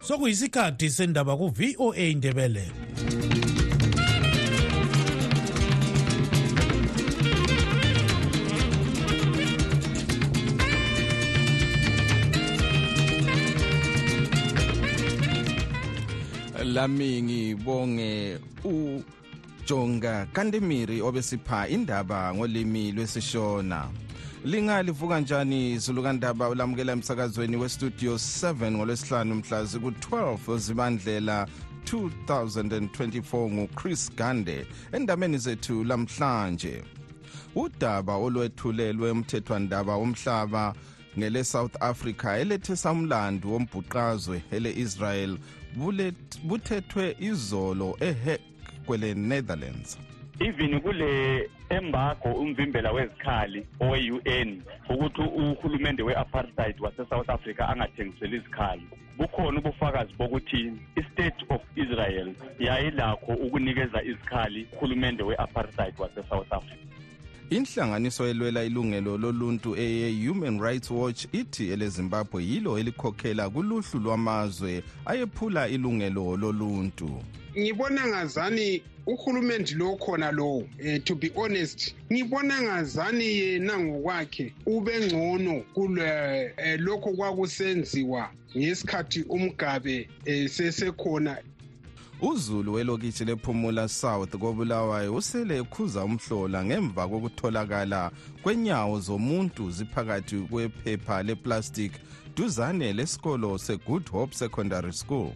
sokuyisikhathi sendaba ku-voa indebele lami ngibonge ujonga kantemiri obesipha indaba ngolimi lwesishona. Lingalivuka njani zulukandaba ulamukela emsakazweni westudio 7 ngolwesihlanu mhla ziku-12 zibandlela 2024 nguchris gande endabeni zethu lamhlanje. Udaba olwethulelwe umthethwandaba womhlaba ngele-south africa elethesa umlando wombhuqazwe ele-israel buthethwe izolo ehek kwele netherlands even kule embargo umvimbela wezikhali owe-un ukuthi uhulumende we-apartheid wase-south africa angathengiseli izikhali. Bukhona ubufakazi bokuthi i-state of israel yayilakho ukunikeza izikhali uhulumende we-apartheid wase-south africa. Inhlanganiso elwela ilungelo loluntu eye-human rights watch ithi elezimbabwe yilo elikhokhela kuluhlu lwamazwe ayephula ilungelo loluntu. Ngibona ngazani uhulumende lo khona lowo eh, to be honest ngibona ngazani yena ngokwakhe ube ngcono kule eh, lokho kwakusenziwa ngesikhathi umgabe eh, sesekhona. Uzulu welokishi lephumula south kobulawayo usele ekhuza umhlola ngemva kokutholakala kwenyawo zomuntu ziphakathi kwephepha leplastic duzane lesikolo segood hope secondary school.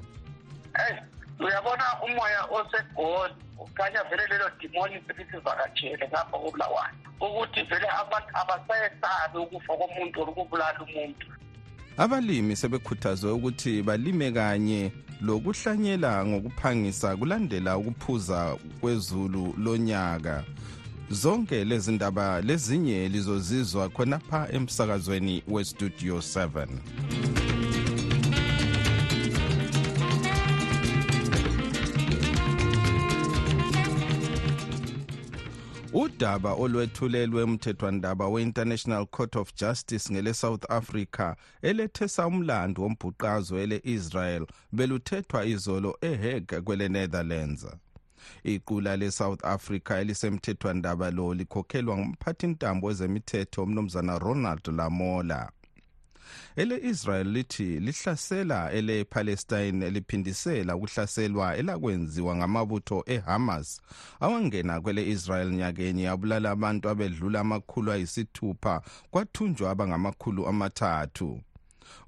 Hey uyabona umoya osegoli? Kukhanya vele lelo dimoni selisivakatshele ngapha kobulawayo ukuthi vele abantu abasayesabi ukufa komuntu olukubulala umuntu. Abalimi sebekhuthazwe ukuthi balime kanye lokuhlanyela ngokuphangisa kulandela ukuphuza kwezulu lonyaka. Zonke lezi ndaba lezinye lizozizwa khonapha emsakazweni westudio 7 udaba olwethulelwe umthethwandaba we-international court of justice ngele-south africa elethesa umlando wombhuqazo ele-israel beluthethwa izolo eheg kwele-netherlands. Iqula le-south africa elisemthethwandaba lo likhokhelwa ngumphathintambo wezemithetho umnumzana ronald lamola. Ele-israel lithi lihlasela ele-palestine liphindisela ukuhlaselwa elakwenziwa ngamabutho ehamas. Awangena kwele-israel nyakenye abulala abantu abedlula amakhulu ayisithupha kwathunjwa abangamakhulu amathathu.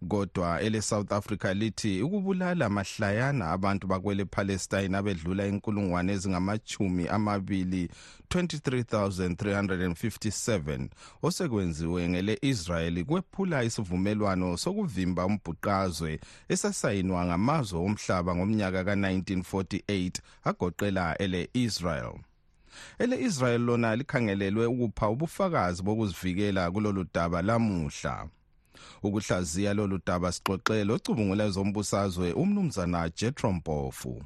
Kodwa ele-south africa lithi ukubulala mahlayana abantu bakwele palestine abedlula inkulungwane ezingamachumi amabili 23357 osekwenziwe ngele-israyeli kwephula isivumelwano sokuvimba umbhuqazwe esasayinwa ngamazwe omhlaba ngomnyaka ka-1948 agoqela ele-israel. Ele-israel lona likhangelelwe ukupha ubufakazi bokuzivikela kulolu daba lamuhla ukuhlaziya lolu daba sixoxe locubungula ezombusazwe umnumzana jetrompofu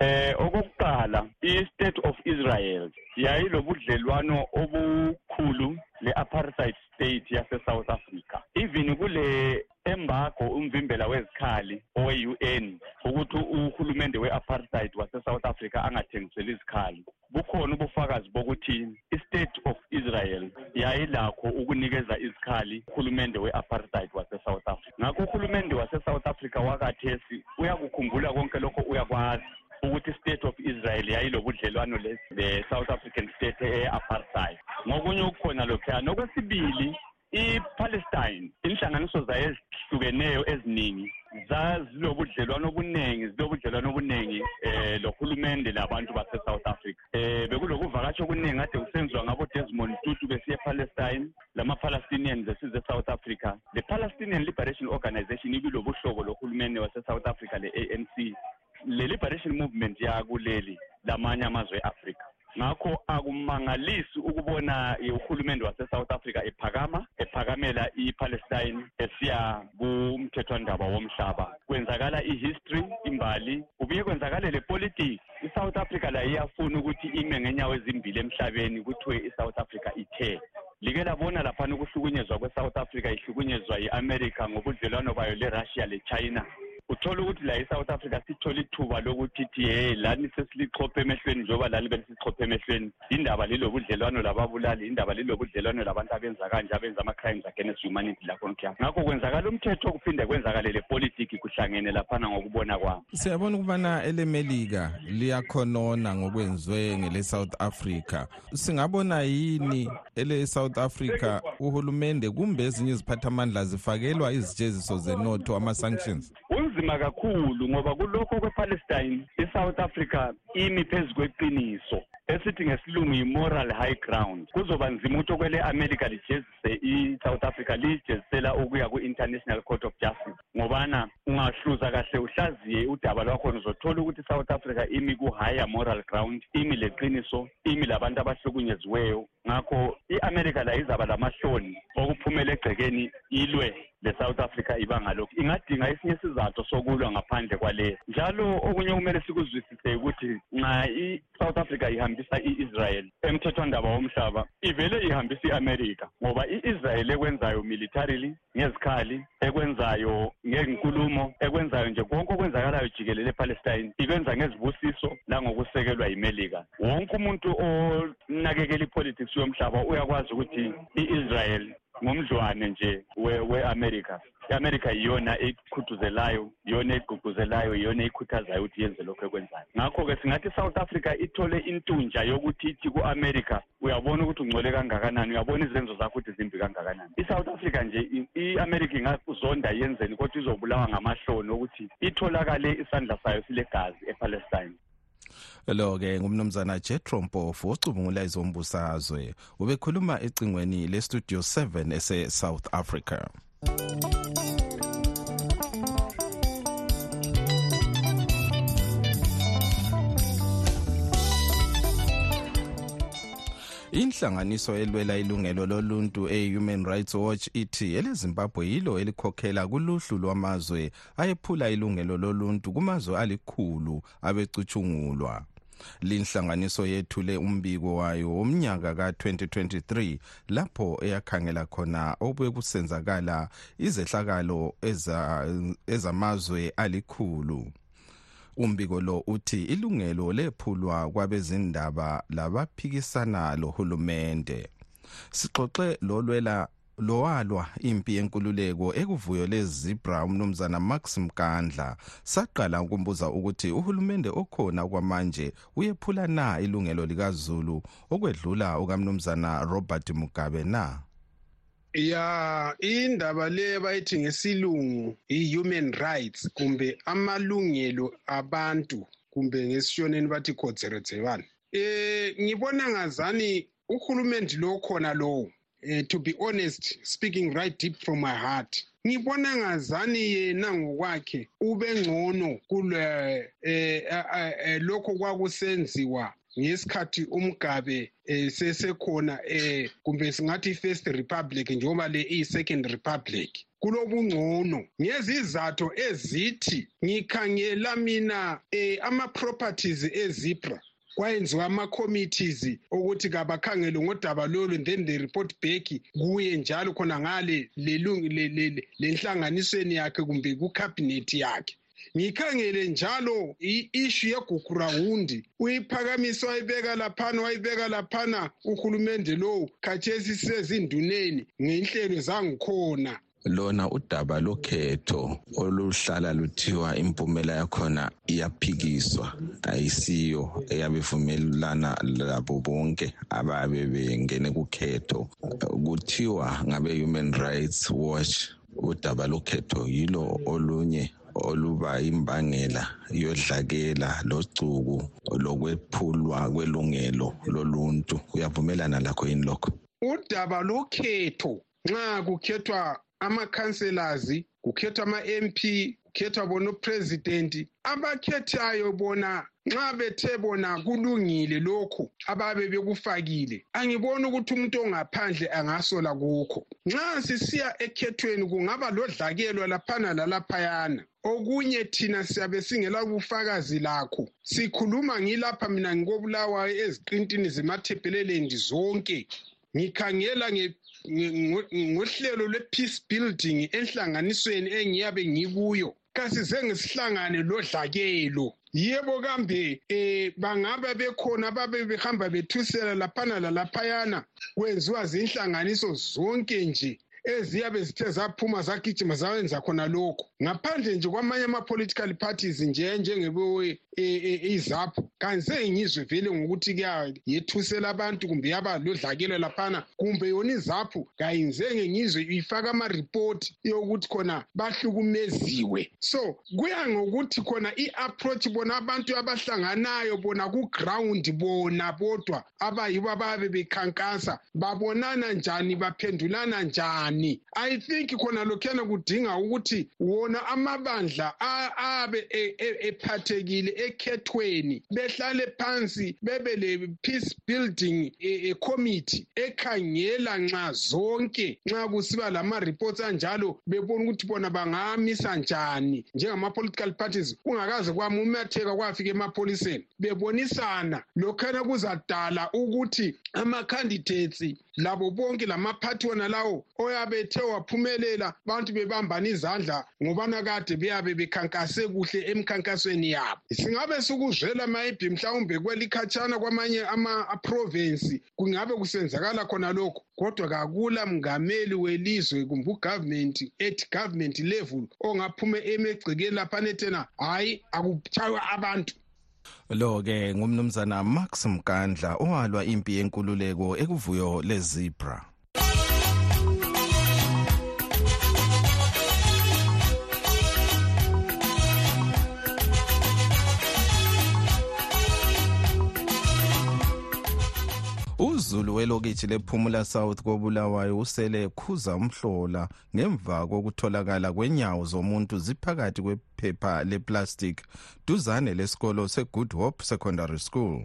eh okokuqala i-state of israel yayilobudlelwano obukhulu le-apartheid state yase-south africa. Even kule embargo umvimbela wezikhali owe-un ukuthi uhulumende we-apartheid wase-south africa angathengiseli izikhali. Bukhona ubufakazi bokuthi i-state of israel yayilakho ukunikeza izikhali uhulumende we-apartheid wase-south africa. Ngakho uhulumende wase-south africa wakathesi uyakukhumbula konke lokho uyakwazi ukuthi i-state of israel yayilobudlelwano le-south african state e-apartheid. Ngokunye okukhona lokhuyana okwesibili i-palestine inhlanganiso zayo ezihlukeneyo eziningi zazilobudlelwano obuningi zilobudlelwano obuningi eh lohulumende labantu base-south africa. Eh bekulokuvakatsha okuningi kade kusenziwa ngabo desmond tutu besiye epalestine lama-palestinians esize e-south africa. Le palestinian liberation organization ibilobuhlobo lohulumende wase-south africa le-anc le-liberation movement yakuleli lamanye amazwe e-afrika. Ngakho akumangalisi ukubona uhulumende wase-south africa ephakama ephakamela i-palestine esiya kumthethwandaba womhlaba. Kwenzakala i-history imbali kubuye kwenzakale le politics. I-south africa layo iyafuna ukuthi ime ngenyawo ezimbili emhlabeni kuthiwe i-south africa ithe. Like labona laphana ukuhlukunyezwa kwe-south africa ihlukunyezwa yi-america ngobudlelwano bayo le-russia le-china. Uthola ukuthi la e-south africa sithole ithuba lokuthi ithi ye lani sesilichophe emehlweni njengoba lani belisichophe emehlweni indaba lilobudlelwano lababulali indaba lilobudlelwano labantu abenza kanje abenza ama-crimes against humanity lakho nkuyam ngakho kwenzakala umthetho kuphinde kwenzakale le politiki kuhlangene laphana ngokubona kwami. Siyabona ukubana elemelika liyakhonona ngokwenziwe ngele-south africa. Singabona yini ele-south africa uhulumende kumbe ezinye iziphathamandla zifakelwa izijeziso zenotho ama-sanctions? Kunzima kakhulu ngoba kulokho kwepalestine i-south africa imi phezu kweqiniso esithi ngesilungu yi-moral high ground. Kuzoba nzima ukuthi okwele america lijezise i-south africa liyijezisela ukuya ku-international court of justice. Ngobana ungahluza kahle uhlaziye udaba lwakhona uzothola ukuthi i-south africa imi ku-higher moral ground imi leqiniso imi labantu abahlukunyeziweyo. Ngakho i-america la izaba lamahloni okuphumela egcekeni ilwe le-south africa ibanga lokhu ingadinga esinye isizathu sokulwa ngaphandle kwaleyo njalo okunye kumele sikuzwisise ukuthi nxa i-south africa ihambisa i-israel emthethwandaba womhlaba ivele ihambisa i-america ngoba i-israel ekwenzayo militarily ngezikhali ekwenzayo ngenkulumo ekwenzayo nje konke okwenzakalayo jikelele epalestine ikwenza ngezibusiso langokusekelwa yimelika wonke umuntu onakekela ipolitics yomhlaba uyakwazi ukuthi i-israel ngumdlwane nje we-america i-america yiyona ekhuthuzelayo yiyona egqugquzelayo yiyona ekhuthazayo ukuthi yenze lokhu ekwenzayo. Ngakho-ke singathi i-south africa ithole intunja yokuthi ithi ku-america uyabona ukuthi ungcole kangakanani uyabona izenzo zakho ukuthi zimbi kangakanani. I-south africa nje i-america ingazonda yenzeni kodwa izobulawa ngamahloni ukuthi itholakale isandla sayo silegazi epalestine lo-ke ngumnumzana jetro mpofu ocubungula izombusazwe ubekhuluma ecingweni lestudio 7 ese-south africa. Inhlanganiso elwela ilungelo loluntu e-human rights watch ithi elezimbabwe yilo elikhokhela kuluhlu lwamazwe ayephula ilungelo loluntu kumazwe alikhulu abecutshungulwa. Linhlanganiso yethule umbiko wayo womnyaka ka-2023 lapho eyakhangela khona obekusenzakala izehlakalo ezamazwe eza alikhulu umbiko lo uthi ilungelo lephulwa kwabezindaba labaphikisana lohulumende. Sixoxe lolwela lowalwa impi yenkululeko ekuvuyo lezibra umnumzana max mkandla. Saqala ukumbuza ukuthi uhulumende okhona kwamanje uyephula na ilungelo likazulu okwedlula ukamnumzana robert mugabe na? Ya indaba le bayithi ngesilungu i-human rights kumbe amalungelo abantu kumbe ngesishoneni bathi khodzeredzebani eh ngibona ngazani uhulumende lo khona lowo eh, to be honest speaking right deep from my heart ngibona ngazani yena ngokwakhe ube ngcono kule eh, lokho kwakusenziwa ngesikhathi umgabe eh, sesekhona eh, kumbe singathi i-first republic njengoba le iyi-second republic. Kulobungcono. Ngezizathu ezithi ngikhangela mina eh, ama-properties ezibra kwayenziwa ama-committees ukuthi kabakhangele ngodaba lolu then they report back kuye njalo khona ngale lenhlanganisweni yakhe kumbe kukhabhinethi yakhe. Ngikhangele njalo i-ishu yegugurawundi uyiphakamisa wayibeka laphana wayibeka laphana uhulumende lowu. Khathesi sezinduneni ngenhlelo zangikhona. Lona udaba lokhetho oluhlala luthiwa impumela yakhona iyaphikiswa ayisiyo eyabevumelana labo bonke ababe bengene kukhetho. Kuthiwa ngabe-human rights watch udaba lokhetho yilo olunye oluba imbangela yodlakela locuku lokwephulwa kwelungelo loluntu. Uyavumelana lakho yini lokho? Udaba lokhetho nxa kukhethwa ama-councillors kukhethwa ama-mp kukhethwa bona upresident abakhethayo bona nxa bethe bona kulungile lokho ababe bekufakile angiboni ukuthi umuntu ongaphandle angasola kukho. Nxa sisiya ekhethweni kungaba lodlakelo laphana lalaphayana. Okunye thina siyabe singela bufakazi lakho. Sikhuluma ngilapha mina ngikobulawayo eziqintini zemathebhelelendi zonke ngikhangela ngohlelo lwe-peace building enhlanganisweni engiyabe ngikuyo. Kasizenge sihlangane lodlakelo yebo kambe eh bangabe bekhona babe behamba bethusela laphana lalaphayana kwenziwa zinhlanganiso zonke nje. Eziyabe zithe zaphuma zagijima zawenza khona lokho ngaphandle nje kwamanye ama-political parties nje njengebe izapho kanti sengizwe vele ngokuthi kuya yethusela abantu kumbe yaba lodlakelo laphana kumbe yona izapho kayinzenge ngizwe ifaka amaripoti yokuthi khona bahlukumeziwe. So kuya ngokuthi khona i-approach bona abantu abahlanganayo bona ku-ground bona bodwa abayibo ababe bekhankasa babonana njani baphendulana njani i think khona lokhuyana kudinga ukuthi wona amabandla abe ephathekile ekhethweni behlale phansi bebe le-peace building committee ekhangela nxa zonke nxa kusiba lama-reports anjalo bebona ukuthi bona bangamisa njani njengama-political parties. Kungakaze kwamumetheka kwafika emapholiseni bebonisana. Lokhana kuzadala ukuthi ama-candidates labo bonke lamaphathi wona lawo oyabe ethe waphumelela abantu bebambana izandla ngobana kade beyabe bekhankase kuhle emkhankasweni yabo. Singabe sikuzwela maybe mhlawumbe kwelikhatshana kwamanye ama-provinsi kungabe kusenzakala khona lokho kodwa kakula mngameli welizwe kumbe ugovernment at government level ongaphuma emegcikeni laphana ethena hhayi akutshaywa abantu. Lo ke ngumnumzana Max Mkandla owalwa impi yenkululeko ekuvuyo lezebra. Uzulu welokitshi lephumula south kobulawayo usele ekhuza umhlola ngemva kokutholakala kwenyawo zomuntu ziphakathi kwephepha leplastic duzane lesikolo segood hope secondary school.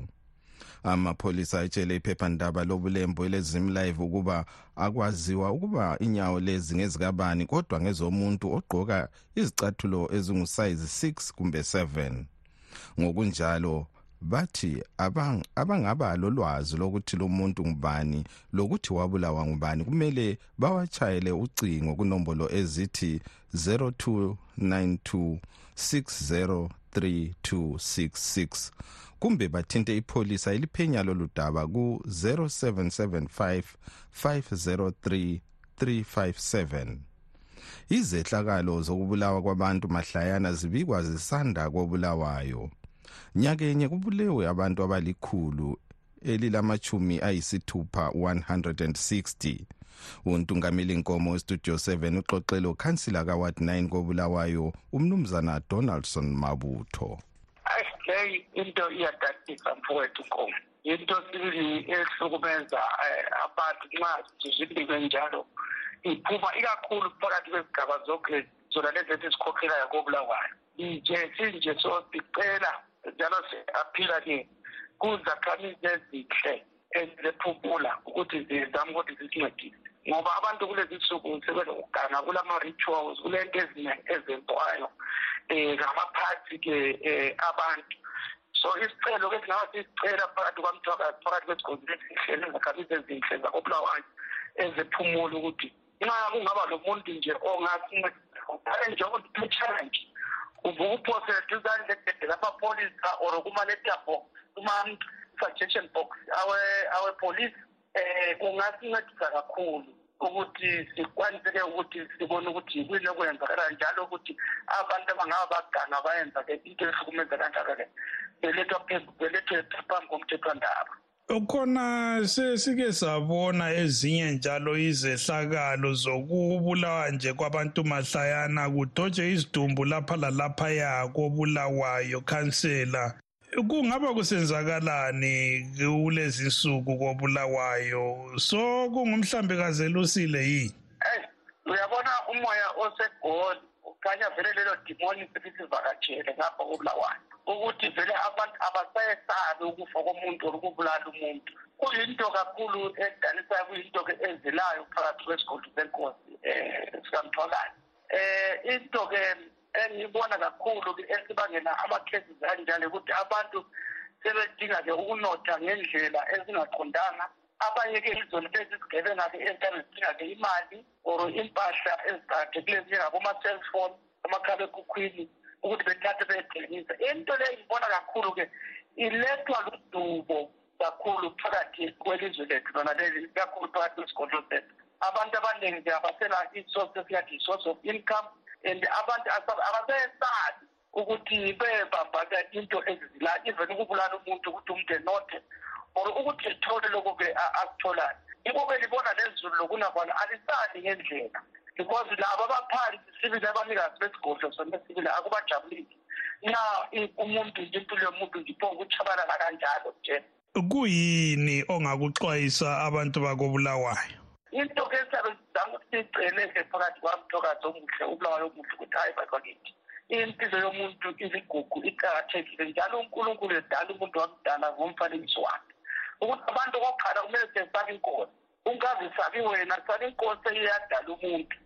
Amapholisa etshele iphephandaba lobulembo elezim live ukuba akwaziwa ukuba inyawo lezi ngezikabani kodwa ngezomuntu ogqoka izicathulo ezingusayizi 6 kumbe 7 ngokunjalo bathi abang, abangaba lolwazi lokuthi lo muntu ngubani lokuthi wabulawa ngubani kumele bawachayele ucingo kunombolo ezithi 0292 603266 kumbe bathinte ipholisa eliphenya lolu daba ku 0775 503 357 izehlakalo zokubulawa kwabantu mahlayana zibikwa zisanda kobulawayo nyakenye kubulewe abantu abalikhulu elilamachumi ayisithupha 160 untungameli nkomo westudio 7 uxoxele ukhansila kaward 9 kobulawayo umnumzana donaldson mabutho. Leyi into iyadadisa mfowethu nkomo. Into sibili ehlukumeza abantu nxa zizibike njalo. Iphuma ikakhulu phakathi kwezigaba zonke zona lezi ezizikhokhelayo kobulawayo. Nje sinje so sicela njalo siyaphila-ke kuzakhamizi ezinhle ezilephumula ukuthi zizame ukuthi zisincedise ngoba abantu kulezi nsuku sebelokuganga kulama-rituals kulento eziningi ezenziwayo um ngamaphathi-ke um abantu. So isicelo-ke singaba sisicela phakathi kwamthwakazi phakathi kwesigodzi esihle nezakhamizi ezinhle zakobulawayo ezephumula ukuthi nxa kungaba lo muntu nje ongasincedisa nje ukuthi echallenge uvuka uphosele duzane legede lamapholisa or kuma-letter box kuma-suggestion box awepolice um kungasincedisa kakhulu ukuthi sikwanise-ke ukuthi sibone ukuthi yikuyini okwenzakala njalo ukuthi abantu abangaba baganga bayenza-ke into ehlukumeza kanjalo-ke. Belethwe phambi komthethwandaba khona sesike sabona ezinye njalo izehlakalo zokubulawa nje kwabantu mahlayana kudotshwe izidumbu lapha lalaphaya kobulawayo khansela. Kungaba kusenzakalani kulezi nsuku kobulawayo? So kungumhlambi kazelusile yini? Uyabona umoya osegoli? Ukhanya vele lelo dimoni selisivakatshele ngapha kobulawayo ukuthi vele abantu abasayesabi ukufa komuntu or ukubulala umuntu. Kuyinto kakhulu edanisayo kuyinto-ke ezilayo phakathi kwesigodi senkosi um sikamthwakazi. Um into-ke engiyibona kakhulu-ke esibangela ama-cases anjalo ukuthi abantu sebedinga-ke ukunotha ngendlela ezingaqondanga abanye-ke izona lezi zigebenga-ke ezitane zidinga-ke imali or impahla eziqakathekileyo njengaboma-cellphone amakhalekhukhwini ukuthi bethathe beyethengisa into leyo ngibona kakhulu-ke ilethwa ludubo kakhulu phakathi kwelizwe lethu lona leli kakhulu phakathi kwesigodlo sethu. Abantu abaningi nje abasela i-source esiyathi i-source of income and abantu abaseyesazi ukuthi bebamba into ezizilayo even ukubulala umuntu ukuthi umuntu enothe or ukuthi ethole lokhu-ke akutholayo ikube libona lezulu lokunakwana alisali ngendlela because labo abaphansi sibili abanikazi besigodlo sona sibili akubajabulisi na umuntu nje impilo yomuntu ngiphonga ukutshabalala kanjalo nje. Kuyini ongakuxwayisa abantu bakobulawayo? Into ke siyabe sizama ukuthi siyiceleke phakathi kwamthokazi omuhle ubulawayo omuhle ukuthi hayi bakithi. Impilo yomuntu izigugu iqakathekile njalo unkulunkulu edala umuntu wakudala ngomfanekiso wakhe. Ukuthi abantu kokuqala kumele sesabe inkosi. Ungazisabi wena sabe inkosi eyiyadala umuntu.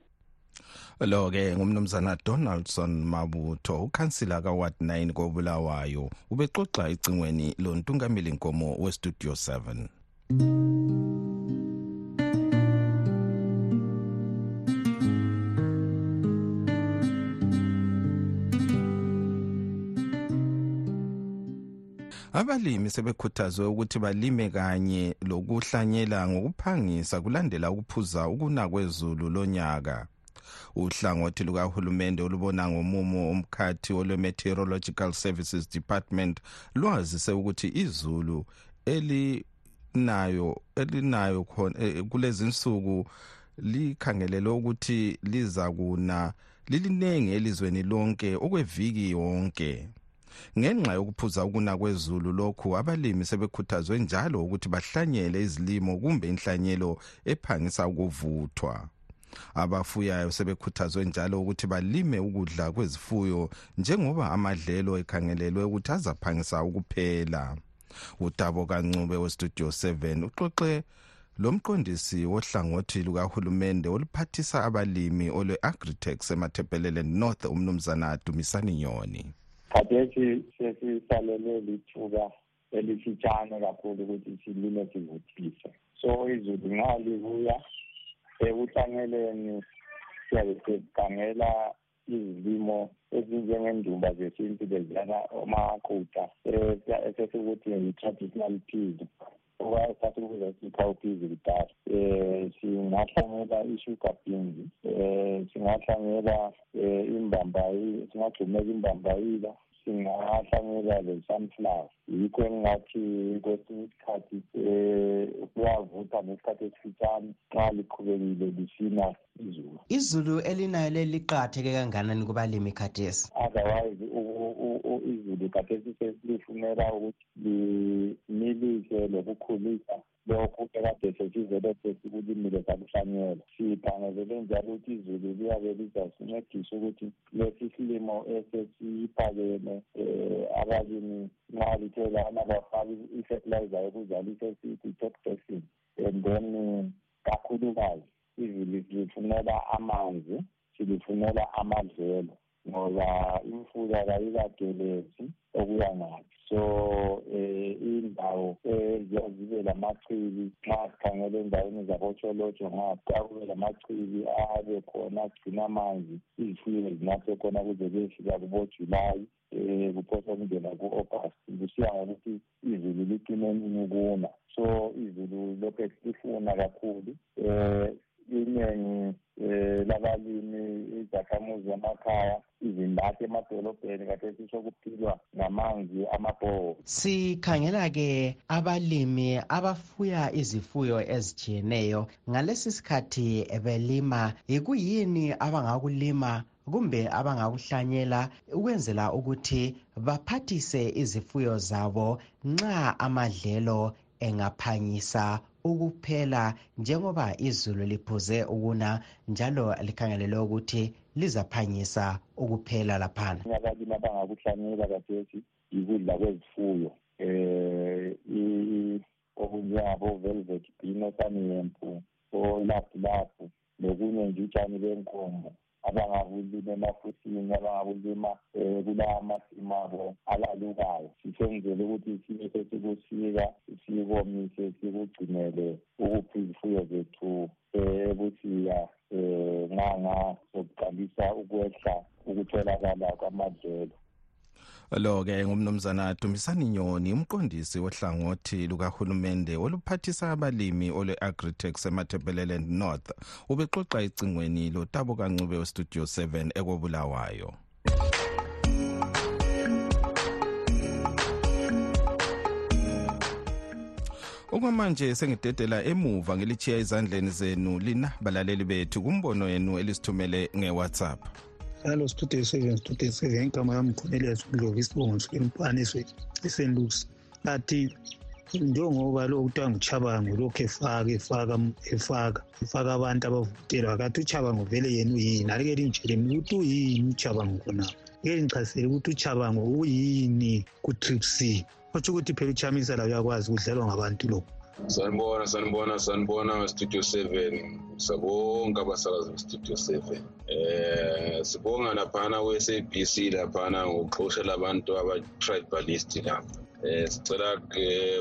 Lo ke ngumnumzana Donaldson Mabutho ukhansila kaWard 9 kobulawayo ubexoxa icingweni lontungameli inkomo westudio 7 abalimi sebekhuthazwe ukuthi balime kanye lokuhlanyela ngokuphangisa kulandela ukuphuza ukuna kwezulu lonyaka. Uhlangothi lukahulumende olubona ngomumo omkhathi olwe-meteorological services department lwazise ukuthi izulu elinayo elinayo eh, kulezi nsuku likhangelelwe ukuthi liza kuna liliningi elizweni lonke okweviki yonke ngenxa yokuphuza ukuna kwezulu lokhu abalimi sebekhuthazwe njalo ukuthi bahlanyele izilimo kumbe inhlanyelo ephangisa ukuvuthwa. Abafuyayo sebekhuthazwe njalo ukuthi balime ukudla kwezifuyo njengoba amadlelo ekhangelelwe ukuthi azaphangisa ukuphela. Udabo kancube westudio 7 uxoxe lomqondisi wohlangothi lukahulumende oluphathisa abalimi olwe-agritex emathebhelele north umnumzana dumisani nyoni khathesi sesisalele lithuba elifitshane kakhulu ukuthi silime sivuthise so izulu nxa libuya ekuhlanyeleni siyabe sikhangela izilimo ezinjengendumba zesintu leziyana omaqutha esesikuthi yi-traditional peas okwasasikubeza siyi-cowpeas kudala. Um singahlanyela i-sugar beans um singahlanyela um imbambayila singagcumeka imbambayila singahlanyela le-sunflower yikho engingathi kwesinye isikhathi um kuyavutha ngesikhathi esifitshane nxa liqhubekile lisina izulu. Izulu elinayo leli liqakatheke kanganani kubalimi khathesi? Otherwise izulu khathesi selifunela ukuthi limilise lokukhulisa. Lokhu ekade sesivele sesikulimile sakuhlanyela siphangelele njalo ukuthi izulu liyabe lizasincedisa ukuthi lesi silimo esesiphakeme um abalimi nxa lithe lana bafake i-fertilizer yokuzalisa esithi top dressing and then kakhulukazi izulu silifunela amanzi silifunela amadlelo. Ngoba imfula kayikagelezi okuya ngaphi so eh indawo eziya zibe lamachibi nxa sikhangele endaweni zabotsholotsho ngapha kube lamachibi abe khona agcina amanzi izifuyo zinathe khona kuze kuyefika kubojulayi um kuphosa kungena ku-august. Kusiya ngokuthi izulu licine nini ukuna so izulu lokhu lifuna kakhulu um iningi um labalimi izakhamuzi zamakhaya izindathi emadolobheni kathesi sokuphilwa ngamanzi amabhoho sikhangela-ke abalimi abafuya izifuyo ezitshiyeneyo. Ngalesi sikhathi belima yikuyini abangakulima kumbe abangakuhlanyela ukwenzela ukuthi baphathise izifuyo zabo nxa amadlelo engaphangisa ukuphela njengoba izulu liphuze ukuna njalo likhangelelwe ukuthi lizaphangisa ukuphela laphana abalimi abangakuhlanyela kathesi yikudla kwezifuyo um okunjengabo-velvet bean osaniyempu olabhulabhu lokunye nje utshani benkomo abangakulima emafusini abangakulima um kulawa masimu abo alalukayo. Sisenzele ukuthi sibe sesikusika sikomise sikugcinele ukuphi izifuyo zethu um ebusika um nganga sokuqalisa ukwehla ukutholakala kwamadlelo. Lo-ke ngumnumzana dumisani nyoni umqondisi wohlangothi lukahulumende oluphathisa abalimi olwe-agritex emathebeleland north. Ubexoxa ecingweni lotabo kancube westudio 7 ekobulawayo okwamanje sengidedela emuva ngilichiya ezandleni zenu lina balaleli bethu kumbono yenu elisithumele ngewhatsapp alo studio seven studio seven igama yami khonelias ndlovu isibongo nsukeni mpaniswe esenlusi athi njengoba lo kuthiwa nguchabango lokhu efaka efaka efaka efaka abantu abavutelwa kathi uchabango vele yena uyini alike lingitshele ukuthi uyini uchabango khonapho ke lingichasele ukuthi uchabango uyini ku-trip c otsho ukuthi phela uchamisa la uyakwazi kudlalwa ngabantu lokhu sanibona sanibona sanibona studio seven. Sabonke abasakazi bestudio seven. Eh sibonga laphana kwe-sabc laphana ngokuxoshela abantu aba-tribalist lapha. Eh sicela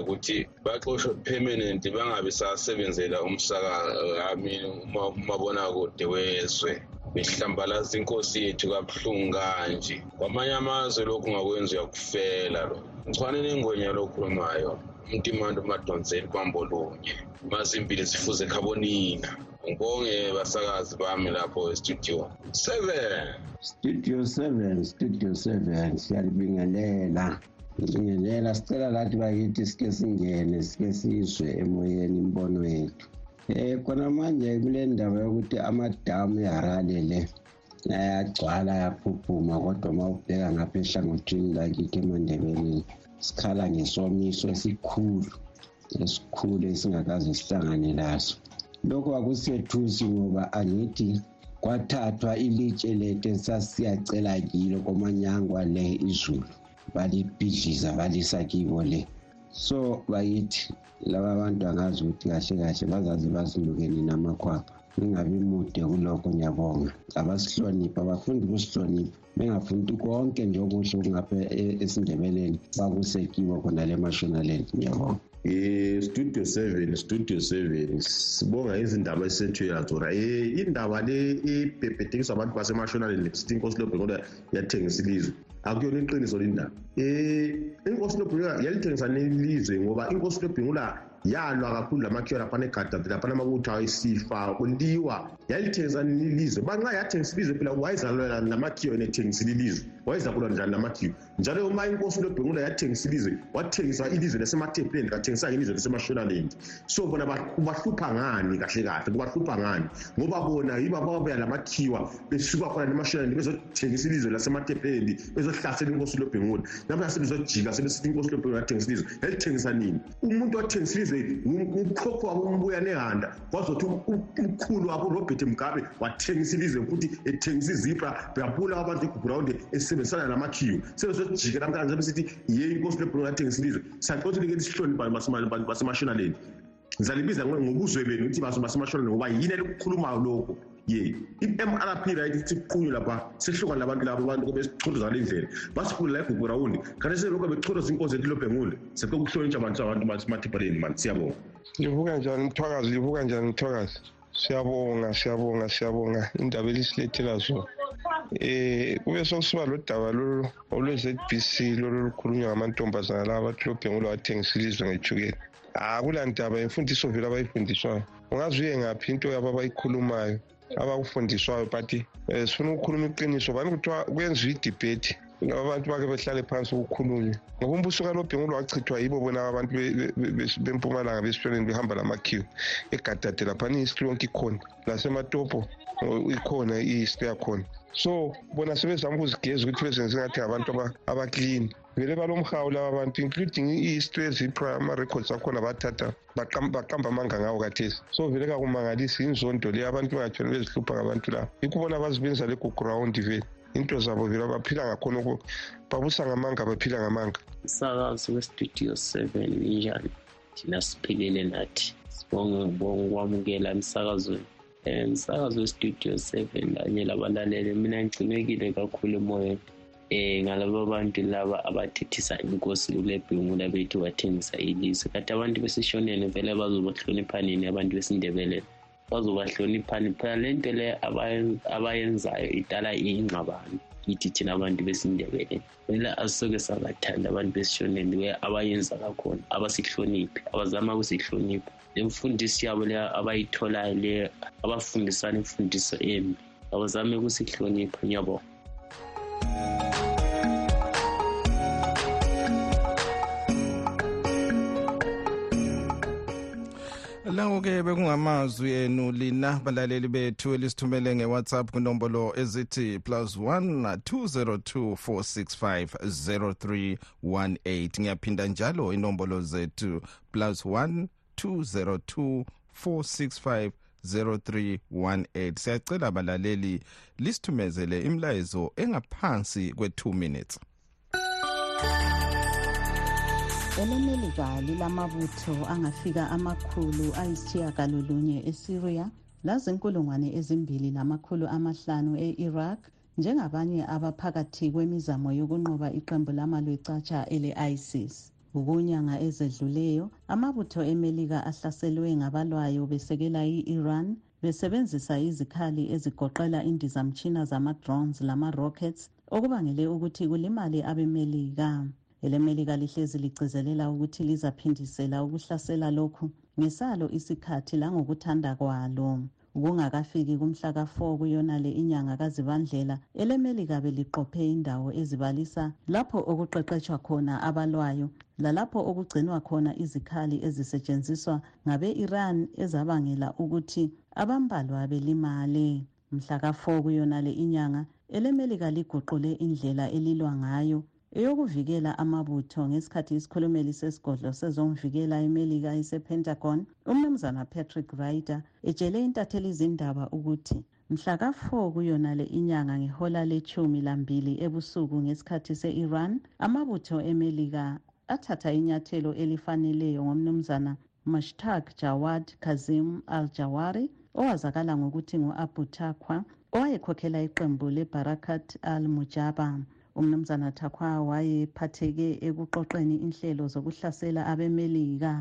ukuthi baxoshwe permanent bangabi sasebenzela umsakami umabona kude wezwe. Behlambalaza inkosi yethu kabuhlungu kanje. Kwamanye amazwe lokhu ngakwenza uyakufela lo. Ngicwane nengwenya lokhulumayo umntimanto umadonseli kwambolunye mazimbili zifuze khabonina ngibonge basakazi bami lapho estudio seven. Studio 7 studio seven siyalibingelela. Ngibingelela sicela lathi bakithi sike singene sike sizwe emoyeni imbono yethu. Um khona manje kule ndaba yokuthi amadamu eharale le ayagcwala ayaphuphuma kodwa uma ubheka ngapha ehlangothini lakithi emandebeleni sikhala ngesomiso esikhulu esikhulu esingakaze sihlangane laso lokhu akusethusi ngoba angithi kwathathwa ilitshe lethu esasiyacela kilo komanyangwa le izulu balibhidliza balisa kibo le. So bayithi laba abantu angazi ukuthi kahle kahle bazaze bazinukeni namakhwapha. Ningabi mude kulokho ngiyabonga. Abasihlonipha abafundi ukusihlonipha. Bengafundi konke nje okuhle okungapha esindebeleni bakusekibo khona le mashonaland ngiyabonga. Um studio seven studio seven sibonga izindaba esethwe yazora um indaba le ibhebhedekiswa abantu basemashonaleni sithi inkosi lobhengola yathengisa ilizwe. Akuyona iqiniso lindaba um inkosi lobhengola yalithengisa nelizwe ngoba inkosi yalwa kakhulu la makhiwa laphana egadade laphana amabutho ayisifa kuliwa yalithengisa ilizwe. Banxa yathengisa ilizwe phela wayezalwela namakhiwa yena ethengisile ilizwe wayezakulwa njani namakhiwa njalo uma inkosi lobhengula yathengisa ilizwe wathengisa ilizwe lasemathempeleni kathengisanga ilizwe lasemashonaland so bona kubahlupha ngani kahle kahle kubahlupha ngani? Ngoba bona yiba babuya lamakhiwa besuka khona nemashonaland bezothengisa ilizwe lasemathempeleni bezohlasela inkosi lobhengula namhla sebezojika sebesithi inkosi lobhengula yathengisa ilizwe yalithengisa nini? Umuntu wathengisa ilizwe ukhokho wabo umbuya nehanda kwazothi umkhulu wabo urobert mgabe wathengisa ilizwe futhi ethengisa izipra beyabula abantu igugrawundi esebenzisana namakhiwo. Sebezojika namhlanje sebesithi ye inkosi lebhulunga yathengisa ilizwe siyaxoxa ukuthi lihloni basemashonaleni ngizalibiza ngobuzwe benu ukuthi basemashonaleni ngoba yini elikukhulumayo lokho? Ye i-m r p right ithi qunywe lapha sehlukane labantu labo abantu besichothoza ngale ndlela basifundela igugu rawundi kanti selokhu bechothoza inkozi ethi lobhengule seqe kuhlonitsha abantu abantu basemathiphaleni mani siyabonga. Livuka njani mthwakazi? Livuka njani mthwakazi? Siyabonga siyabonga siyabonga. Indaba elisilethela zona eh kube sokusiba lodaba lolu olwe-ZBC lolu lukhulunywa ngamantombazana laba athi lobhengulo wathengisa ilizwe ngejukela. Akula ndaba imfundiso vele abayifundiswayo. Ungaze uye ngaphi into yabo abayikhulumayo abakufundiswayo but um sifuna ukukhuluma iqiniso. Bani kuthiwa kwenziwa idibhethi abantu bake behlale phansi ukukhulunywa ngoba umbuso kalobhengulo wachithwa yibo bona abantu bempumalanga besitshoneni behamba lamakhiwo egadade laphana i-history yonke ikhona lasematopo ikhona i-history yakhona so bona sebezama ukuzigeza ukuthi bezenze ngathi ngabantu abaklini vele balomhawu laba bantu including i-history ezipra ama-records akhona bathatha baqamba amanga ngawo kathesi. So vele kakumangalisi inzondo le abantu bangatshoni bezihlupha ngabantu labo yikho bona bazibenzisa legugurawundi vele. Into zabo vele baphila ngakhona babusa ngamanga baphila ngamanga. Umsakazi westudio seven injani? Thina siphilile nathi. Sibonge ngibonge ukwamukela emsakazweni. Um msakazo westudio seven kanye labalaleli. Mina ngigcinekile kakhulu emoyeni. Um ngalaba bantu laba abathethisa inkosi kule bhungula bethu bathengisa ilizwe. Kanti abantu besishoneni vele bazobahloniphanini abantu besindebelele bazobahloniphani phela le nto le abayenzayo idala ingxabano kithi thina abantu besindebele. Kumele asoke sabathanda abantu besishoneni abayenza kakhona abasihloniphi abazama ukusihlonipha le mfundiso yabo le abayitholayo le abafundisana imfundiso embi. Abazame ukusihlonipha ngiyabonga. Lawo-ke bekungamazwi enu lina balaleli bethu elisithumele nge-whatsapp kunombolo ezithi plus 1 202 465 0318 ngiyaphinda njalo inombolo zethu plus 1 202 465 0318 siyacela balaleli lisithumezele imlayezo engaphansi kwe-2 minutes. Elemelika lilamabutho angafika amakhulu ayisitshiyagalolunye esyria lazinkulungwane ezimbili lamakhulu amahlanu e-iraq njengabanye abaphakathi kwemizamo yokunqoba iqembu lamalwecatsha ele-isis. Ukunyanga ezedluleyo amabutho emelika ahlaselwe ngabalwayo besekela i-iran besebenzisa izikhali ezigoqela indizamtshina zama-drones lama-rockets okubangele ukuthi kulimale abemelika. Elemelika lihlezi ligcizelela ukuthi lizaphindisela ukuhlasela lokhu ngesalo isikhathi langokuthanda kwalo kungakafiki kumhla ka-4 kuyonale inyanga kazibandlela elemelika beliqophe indawo ezibalisa lapho okuqeqetshwa khona abalwayo lalapho okugcinwa khona izikhali ezisetshenziswa ngabe-iran ezabangela ukuthi abambalwa belimale. Mhla ka-4 kuyonale inyanga elemelika liguqule indlela elilwa ngayo eyokuvikela amabutho ngesikhathi isikhulumeli sesigodlo sezomvikela emelika isepentagon umnumzana patrick ryder etshele intatheli izindaba ukuthi mhla ka-4 kuyonale inyanga ngehola lechumi lambili ebusuku ngesikhathi se-iran amabutho emelika athatha inyathelo elifaneleyo ngomnumzana mushtaq jawad kazim al-jawari owazakala ngokuthi ngu-abu takwa owayekhokhela iqembu lebarakat al-mujaba. Umnumzana thakwa wayephatheke ekuqoqeni inhlelo zokuhlasela abemelika.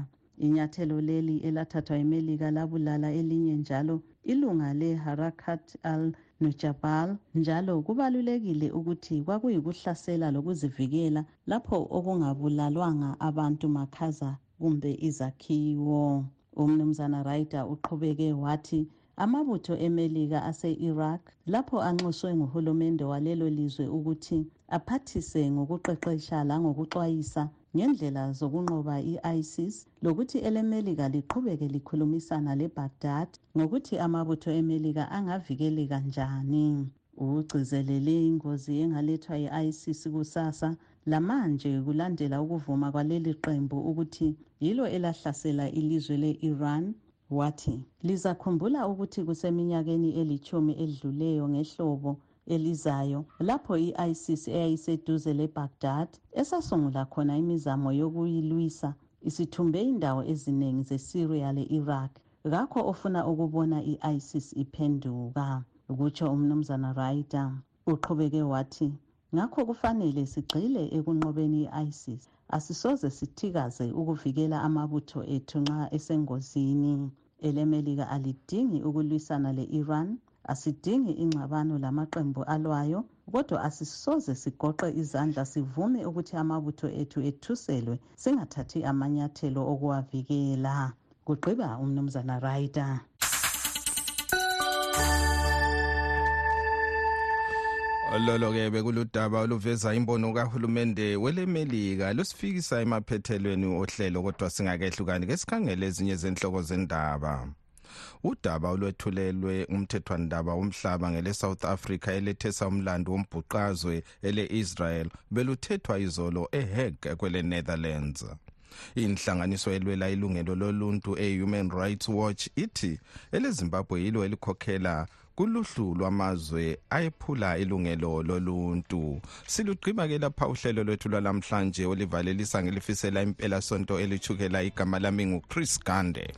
Inyathelo leli elathathwa imelika labulala elinye njalo ilunga le-harakat al-nujabal njalo kubalulekile ukuthi kwakuyikuhlasela lokuzivikela lapho okungabulalwanga abantu makhaza kumbe izakhiwo. Umnumzana ryder uqhubeke wathi amabutho emelika ase-iraq lapho anxuswe nguhulumende walelo lizwe ukuthi aphathise ngokuqeqesha langokuxwayisa ngendlela zokunqoba i-isis lokuthi elemelika liqhubeke likhulumisana lebaghdad ngokuthi amabutho emelika angavikeleka njani. Ugcizelele ingozi engalethwa yi-isis kusasa lamanje kulandela ukuvuma kwaleli qembu ukuthi yilo elahlasela ilizwe le-iran wathi lizakhumbula ukuthi kuseminyakeni elithumi edluleyo ngehlobo elizayo lapho i-isis eyayiseduze lebaghdad esasungula khona imizamo yokuyilwisa isithumbe indawo eziningi zesyria le-iraq. Kakho ofuna ukubona i-isis iphenduka kutsho umnumzana ryder uqhubeke wathi ngakho kufanele sigxile ekunqobeni i-isis asisoze sithikaze ukuvikela amabutho ethu nxa esengozini elemelika alidingi ukulwisana le-iran asidingi ingxabano lamaqembu alwayo kodwa asisoze sigoqe izandla sivume ukuthi amabutho ethu ethuselwe singathathi amanyathelo okuwavikela kugqiba umnumzana ryder. Lolo-ke bekuludaba oluveza imbono kahulumende welemelika. Lusifikisa emaphethelweni ohlelo kodwa singakehlukani ke sikhangele ezinye zenhloko zendaba. Udaba olwethulelwe umthethwandaba womhlaba ngele-south africa elethesa umlando wombhuqazwe ele-israel beluthethwa izolo eheg kwele-netherlands. Inhlanganiso elwela ilungelo loluntu e-human rights watch ithi elezimbabwe yilo elikhokhela kuluhlu lwamazwe ayephula ilungelo loluntu. Silugqiba ke lapha uhlelo lwethu lwalamhlanje olivalelisa ngelifisela impela sonto elithukela igama lami nguchris gande.